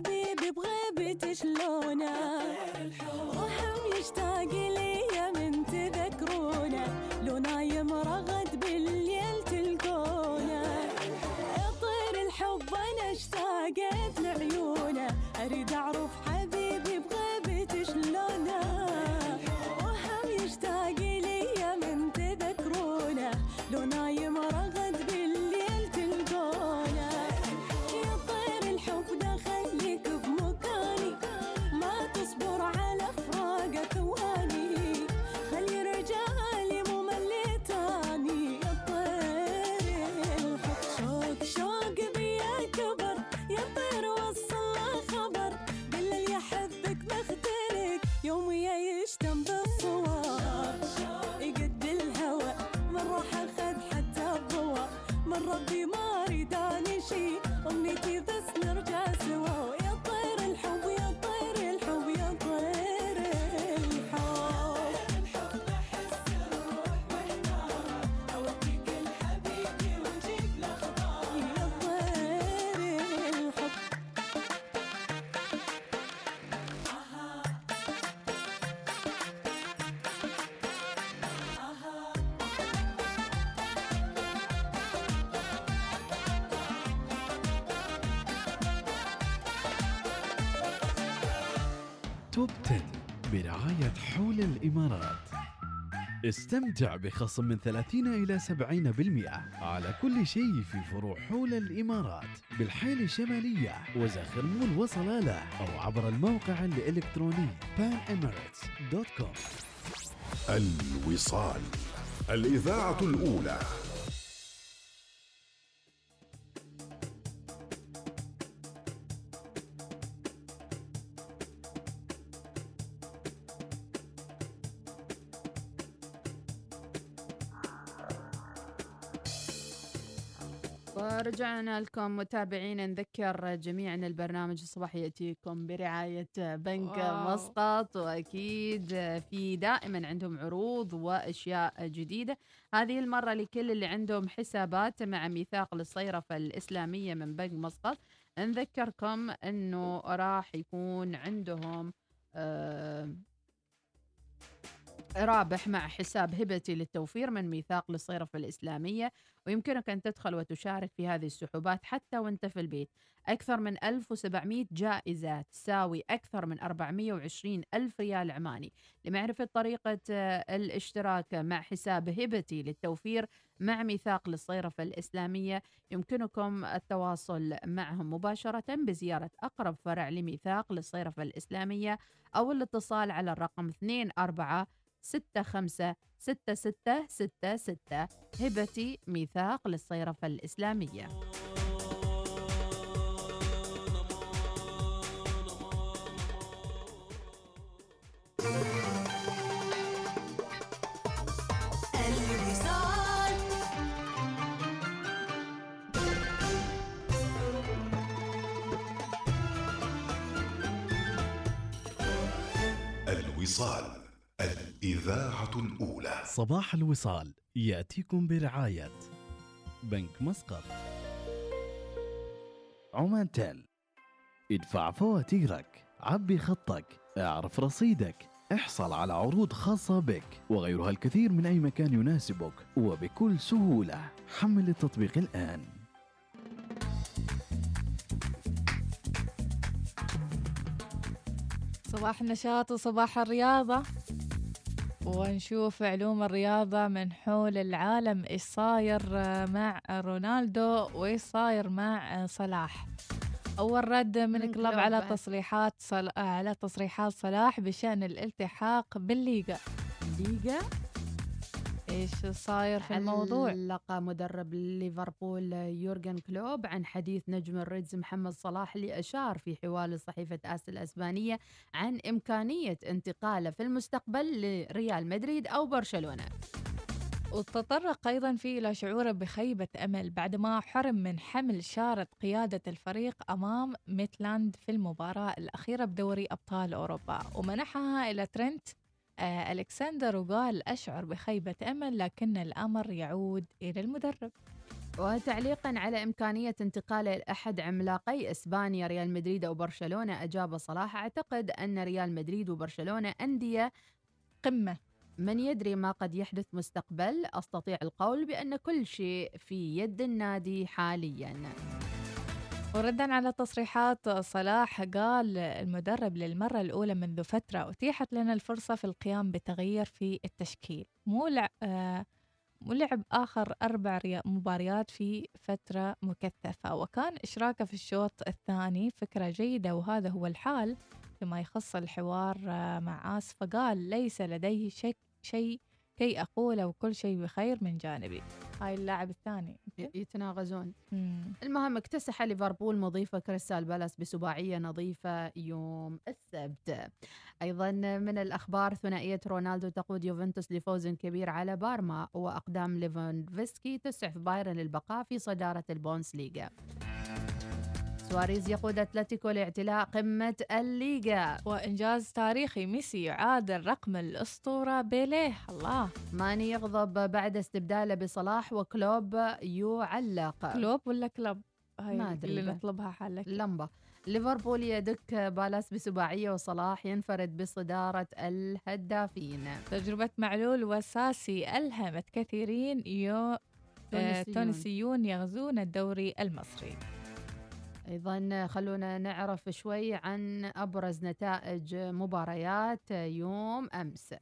توب 10 برعاية حول الإمارات. استمتع بخصم من 30 إلى 70% على كل شيء في فروع حول الإمارات بالحيل الشمالية وزخرمون وصلالة أو عبر الموقع الإلكتروني panemirates.com الوصال الإذاعة الأولى. ورجعنا لكم متابعينا نذكر جميعا البرنامج الصباحي يأتيكم برعاية بنك واو. مسقط وأكيد في دائما عندهم عروض وأشياء جديدة. هذه المرة لكل اللي عندهم حسابات مع ميثاق للصيرفة الإسلامية من بنك مسقط. نذكركم أنه راح يكون عندهم آه رابح مع حساب هبتي للتوفير من ميثاق للصيرفة الإسلامية ويمكنك أن تدخل وتشارك في هذه السحوبات حتى وأنت في البيت. أكثر من 1700 جائزة تساوي أكثر من 420 ألف ريال عماني. لمعرفة طريقة آه، الاشتراك مع حساب هبتي للتوفير مع ميثاق للصيرفة الإسلامية يمكنكم التواصل معهم مباشرة بزيارة أقرب فرع لميثاق للصيرفة الإسلامية أو الاتصال على الرقم 24 ستة خمسة ستة ستة ستة ستة. هبتي ميثاق للصيرفة الإسلامية. الوصال. الإذاعة الأولى صباح الوصال يأتيكم برعاية بنك مسقط. عمان تيل ادفع فواتيرك عبي خطك اعرف رصيدك احصل على عروض خاصة بك وغيرها الكثير من أي مكان يناسبك وبكل سهولة. حمل التطبيق الآن. صباح النشاط وصباح الرياضة. ونشوف علوم الرياضة من حول العالم. إيش صاير مع رونالدو وإيش صاير مع صلاح؟ أول رد من كلوب على. تصريحات صل... على تصريحات صلاح بشأن الالتحاق بالليغا. ليغا؟ إيش صاير في الموضوع؟ علق مدرب ليفربول يورجن كلوب عن حديث نجم الريدز محمد صلاح اللي أشار في حوار لصحيفة آس الأسبانية عن إمكانية انتقاله في المستقبل لريال مدريد أو برشلونة. وتطرق أيضا فيه إلى شعوره بخيبة أمل بعدما حرم من حمل شارة قيادة الفريق أمام ميتييلاند في المباراة الأخيرة بدوري أبطال أوروبا. ومنحها إلى ترنت ألكسندر وقال أشعر بخيبة أمل لكن الأمر يعود إلى المدرب. وتعليقا على إمكانية انتقاله لأحد عملاقي إسبانيا ريال مدريد أو برشلونة أجاب صلاح أعتقد أن ريال مدريد وبرشلونة أندية قمة. من يدري ما قد يحدث مستقبل. أستطيع القول بأن كل شيء في يد النادي حالياً. وردا على تصريحات صلاح قال المدرب للمرة الأولى منذ فترة أتيحت لنا الفرصة في القيام بتغيير في التشكيل مو. آه ولعب آخر أربع ريا- مباريات في فترة مكثفة وكان إشراكه في الشوط الثاني فكرة جيدة وهذا هو الحال فيما يخص الحوار آه، مع آس فقال ليس لديه شك شيء كي أقول وكل شيء بخير من جانبي. هاي اللاعب الثاني يتناغزون. مم. المهم اكتسح ليفربول مضيفه كريستال بالاس بسباعية نظيفة يوم السبت. أيضا من الأخبار ثنائية رونالدو تقود يوفنتوس لفوز كبير على بارما وأقدام ليفاندوفسكي تسعف بايرن للبقاء في صدارة البوندسليغا سواريز يقود أتلتيكو لاعتلاء قمة الليغا. وإنجاز تاريخي ميسي يعادل رقم الأسطورة بيليه. الله. ماني يغضب بعد استبداله بصلاح وكلوب يعلق. كلوب ولا كلب؟ هاي ما أدري. اللي. نطلبها حالك. لمبة. ليفربول يدك بالاس بسباعية وصلاح ينفرد بصدارة الهدافين. تجربة معلول وساسي ألهمت كثيرين يو آه،. تونسيون يغزون الدوري المصري. أيضا خلونا نعرف شوي عن أبرز نتائج مباريات يوم أمس.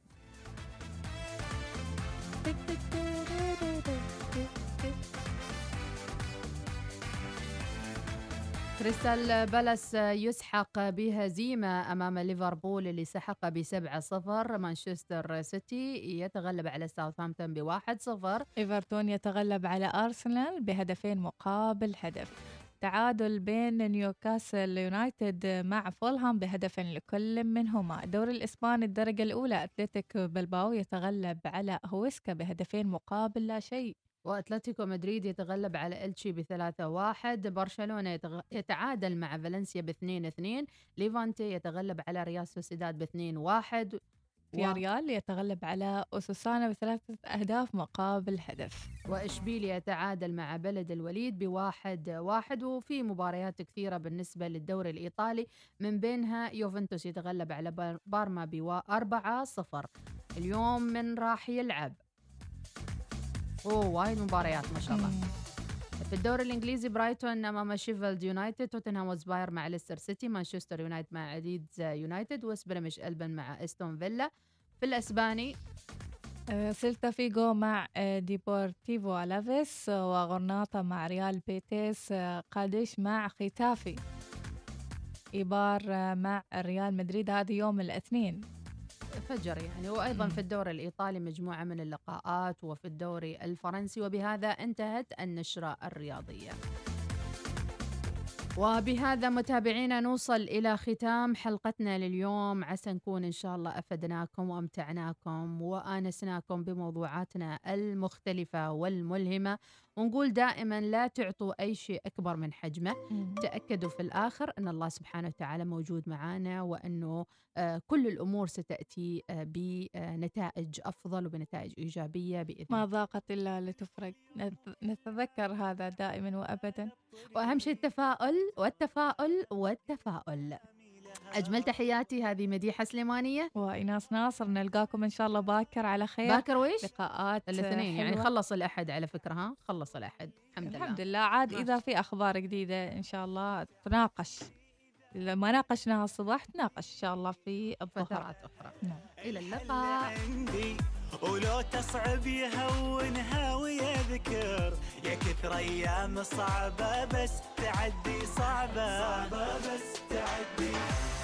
كريستال بالاس يسحق بهزيمة أمام ليفربول اللي سحق بسبعة صفر. مانشستر سيتي يتغلب على ساوثهامبتون بواحد صفر. إيفرتون يتغلب على أرسنال بهدفين مقابل هدف. تعادل بين نيوكاسل يونايتد مع فولهام بهدف لكل منهما. الدوري الإسباني الدرجة الأولى أتلتيك بلباو يتغلب على هويسكا بهدفين مقابل لا شيء. وأتلتيكو مدريد يتغلب على إلتشي بثلاثة واحد برشلونة يتغ... يتعادل مع فالنسيا باثنين اثنين ليفانتي يتغلب على ريال سوسيداد باثنين واحد. فياريال يتغلب على أوساسونا بثلاثة أهداف مقابل هدف. وإشبيليا يتعادل مع بلد الوليد بواحد واحد؟ وفي مباريات كثيرة بالنسبة للدوري الإيطالي من بينها يوفنتوس يتغلب على بار- بارما بأربعة صفر. اليوم من راح يلعب. أوه وايد مباريات ما شاء الله. في الدوري الإنجليزي برايتون أمام شيفيلد يونايتد توتنهام هوتسبير مع ليستر سيتي مانشستر يونايتد مع ليدز يونايتد وست بروميتش ألبيون مع أستون فيلا. في الإسباني آه، سيلتا فيغو مع آه، ديبورتيفو ألافيس آه، وغرناطة مع ريال بيتيس قادش مع ختافي. إيبار آه، مع ريال مدريد هذا يوم الاثنين. فجر يعني. وأيضا. في الدوري الإيطالي مجموعة من اللقاءات وفي الدوري الفرنسي وبهذا انتهت النشرة الرياضية. وبهذا متابعينا نوصل إلى ختام حلقتنا لليوم. عسى نكون إن شاء الله أفدناكم وأمتعناكم وآنسناكم بموضوعاتنا المختلفة والملهمة. ونقول دائما لا تعطوا أي شيء أكبر من حجمه. تأكدوا في الآخر أن الله سبحانه وتعالى موجود معنا وأنه آه، كل الأمور ستأتي آه، بنتائج أفضل وبنتائج إيجابية بإذن ما ضاقت إلا لتفرق. نت- نتذكر هذا دائما وأبدا. وأهم شيء التفاؤل والتفاؤل والتفاؤل. أجمل تحياتي. هذه مديحة سليمانية. وإناس ناصر نلقاكم إن شاء الله باكر على خير. باكر ويش؟ لقاءات الاثنين. يعني. خلص الأحد على فكرة ها؟ خلص الأحد. الحمد لله. الحمد لله. عاد ماشي. إذا في أخبار جديدة إن شاء الله تناقش. ما ناقشناها الصباح تناقش إن شاء الله في فترات أخرى. نعم. إلى اللقاء. عندي ولو تصعب يهونها ويذكر. يا كثر أيام صعبة بس تعدي صعبة. صعبة بس تعدي.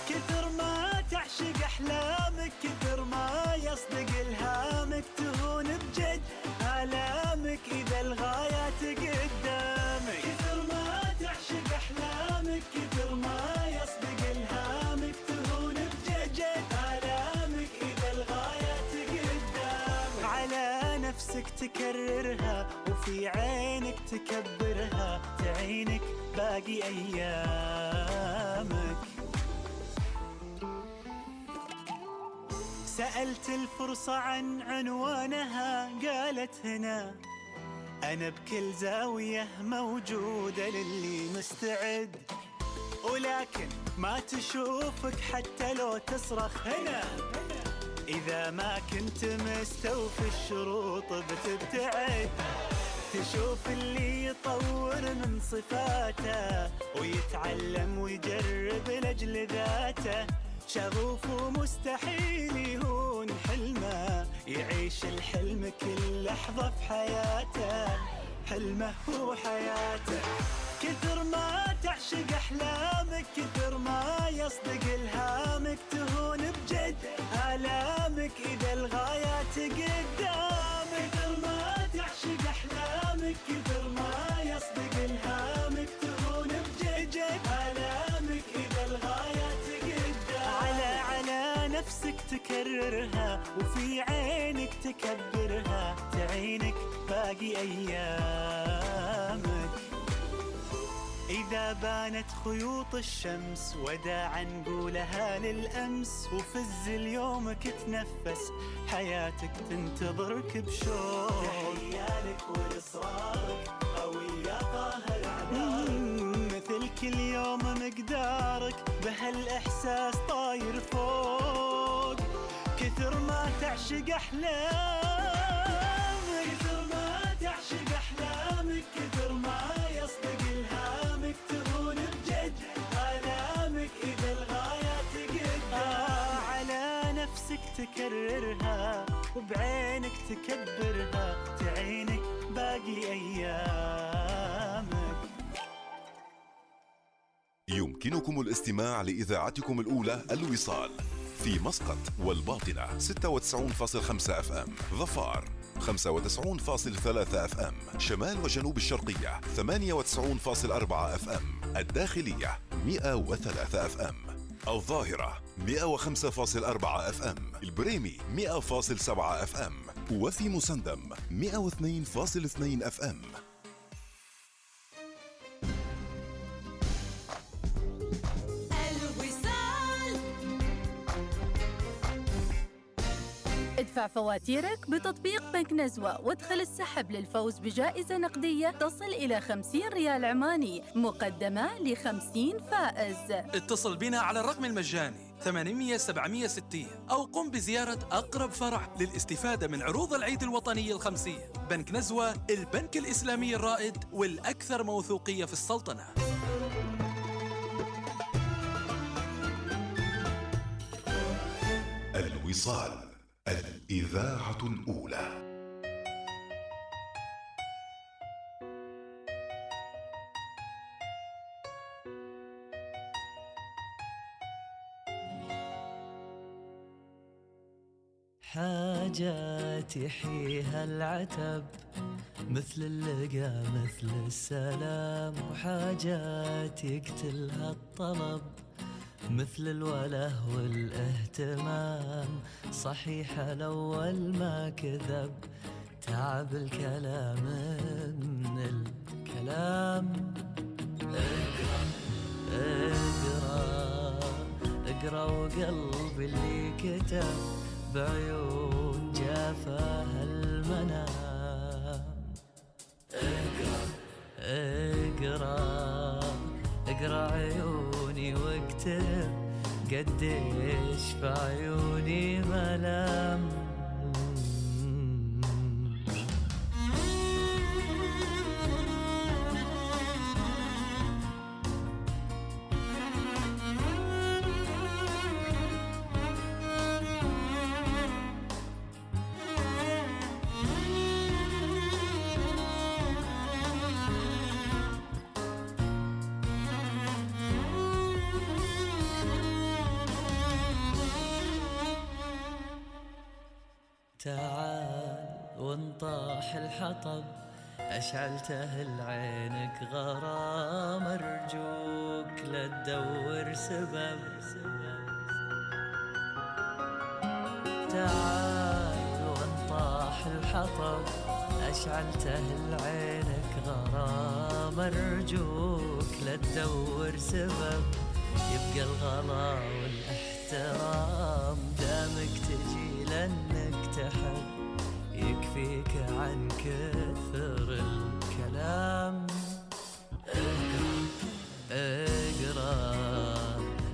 كثر ما تعشق أحلامك كثر ما يصدق إلهامك تهون نفسك تكررها وفي عينك تكبرها تعينك باقي أيامك. سألت الفرصة عن عنوانها قالت هنا أنا بكل زاوية موجودة للي مستعد ولكن ما تشوفك حتى لو تصرخ هنا. إذا ما كنت مستوفي الشروط بتبتعد تشوف اللي يطور من صفاته ويتعلم ويجرب لأجل ذاته. شغوف ومستحيل يهون حلمه يعيش الحلم كل لحظة في حياته. حلمه هو حياته. كثر ما تعشق أحلامك كثر ما يصدق إلهامك تهون بجد آلامك إذا الغايات قدامك كثر ما تعشق أحلامك كثر ما يصدق إلهامك تهون بجد آلامك إذا الغايات قدامك على على نفسك تكررها وفي عينك تكبرها تعينك باقي ايامك إذا بانت خيوط الشمس وداعا نقولها للأمس وفز اليومك تنفس حياتك تنتظرك بشوق. تحيالك وإصرارك قوي يا قاهر مثل كل يوم مقدارك بهالإحساس طاير فوق. كثر ما تعشق أحلامك. تكررها وبعينك تكبرها تعينك باقي أيامك. يمكنكم الاستماع لإذاعتكم الأولى الوصال في مسقط والباطنة 96.5 FM ظفار 95.3 FM شمال وجنوب الشرقية 98.4 FM الداخلية 103 أف أم. الظاهرة 105.4 أف أم البريمي 100.7 أف أم وفي مسندم 102.2 أف أم. ادفع فواتيرك بتطبيق بنك نزوة وادخل السحب للفوز بجائزة نقدية تصل إلى 50 ريال عماني مقدمة ل 50 فائز. اتصل بنا على الرقم المجاني 800 760 أو قم بزيارة أقرب فرع للاستفادة من عروض العيد الوطني الخمسية بنك نزوة البنك الإسلامي الرائد والأكثر موثوقية في السلطنة. الوصال. الإذاعة الأولى. حاجات يحييها العتب مثل اللقا مثل السلام وحاجات يقتلها الطلب. مثل الوله والاهتمام. صحيح الأول ما كذب تعب الكلام من الكلام. اقرأ اقرأ اقرأ وقلبي اللي كتب بعيون جافاها المنام. اقرأ اقرأ اقرأ عيوني واكتب قديش في عيوني ملام الحطب أشعلته لعينك غرام أرجوك لا تدور سبب. تعال وانطاح الحطب أشعلته لعينك غرام أرجوك لا تدور سبب. يبقى الغلا والإحترام دامك تجي لأنك تحب. يكفيك عن كثر الكلام. اقرأ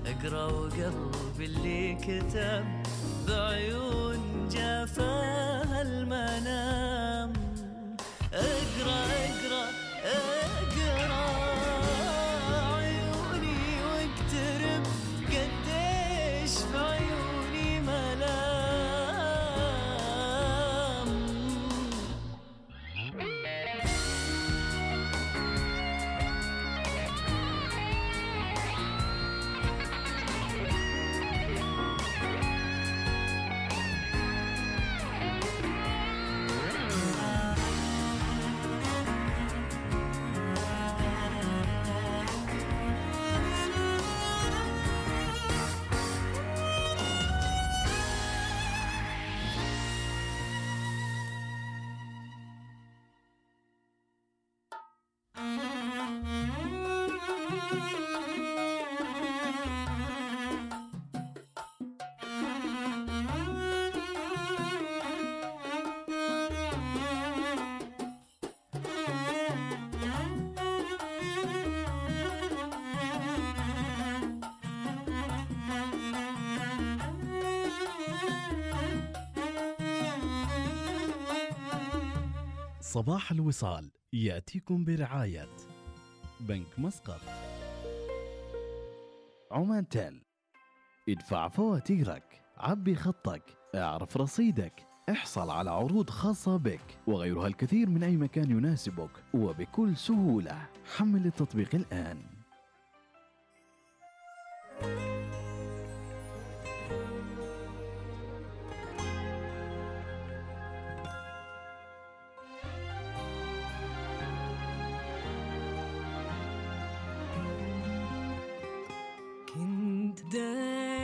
اقرأ وقلبي اللي كتب بعيون جافاها المنام. صباح الوصال يأتيكم برعاية بنك مسقط. عمان تيل. ادفع فواتيرك عبي خطك اعرف رصيدك احصل على عروض خاصة بك وغيرها الكثير من أي مكان يناسبك وبكل سهولة. حمل التطبيق الآن.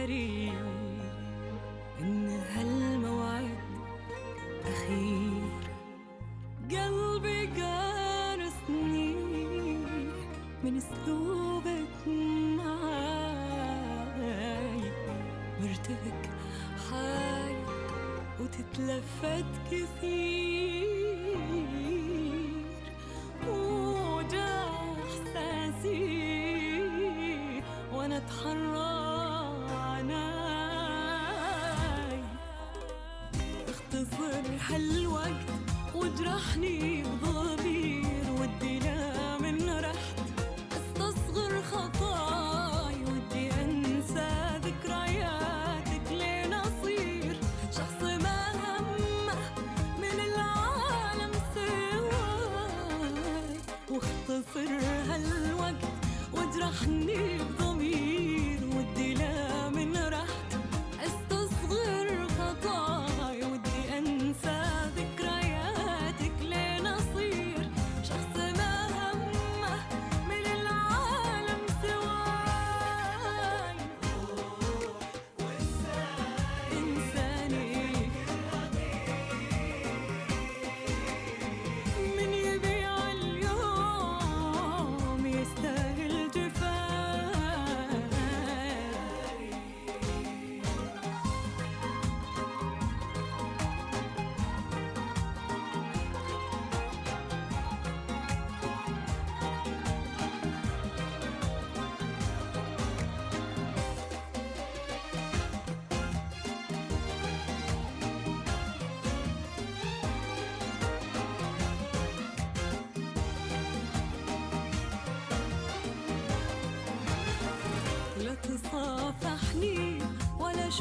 داري إن هالموعد أخير. قلبي قارصني من أسلوبك معاي. مرتبك حاير وتتلفت كثير. وده إحساسي وأنا اتحرى اختصر هالوقت وجرحني بضمير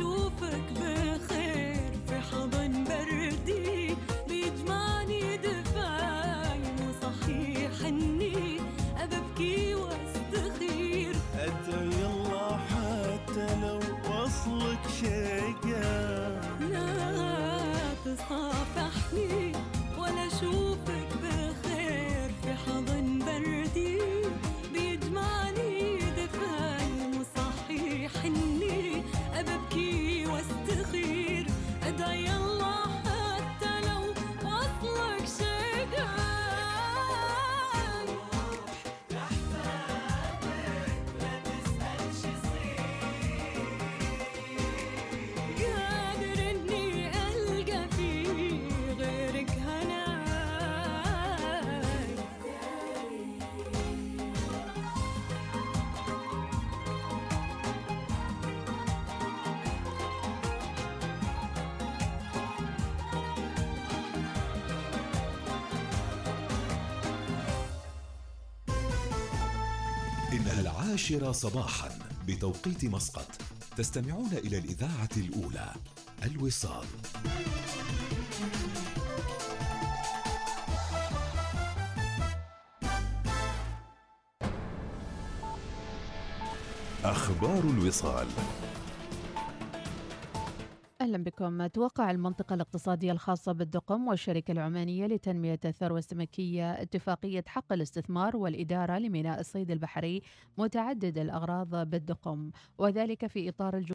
ولا اشوفك العاشرة صباحا بتوقيت مسقط. تستمعون إلى الإذاعة الأولى الوصال. أخبار الوصال. بكم. توقع المنطقة الاقتصادية الخاصة بالدقم والشركة العمانية لتنمية الثروة السمكية اتفاقية حق الاستثمار والإدارة لميناء الصيد البحري متعدد الأغراض بالدقم وذلك في إطار الجهود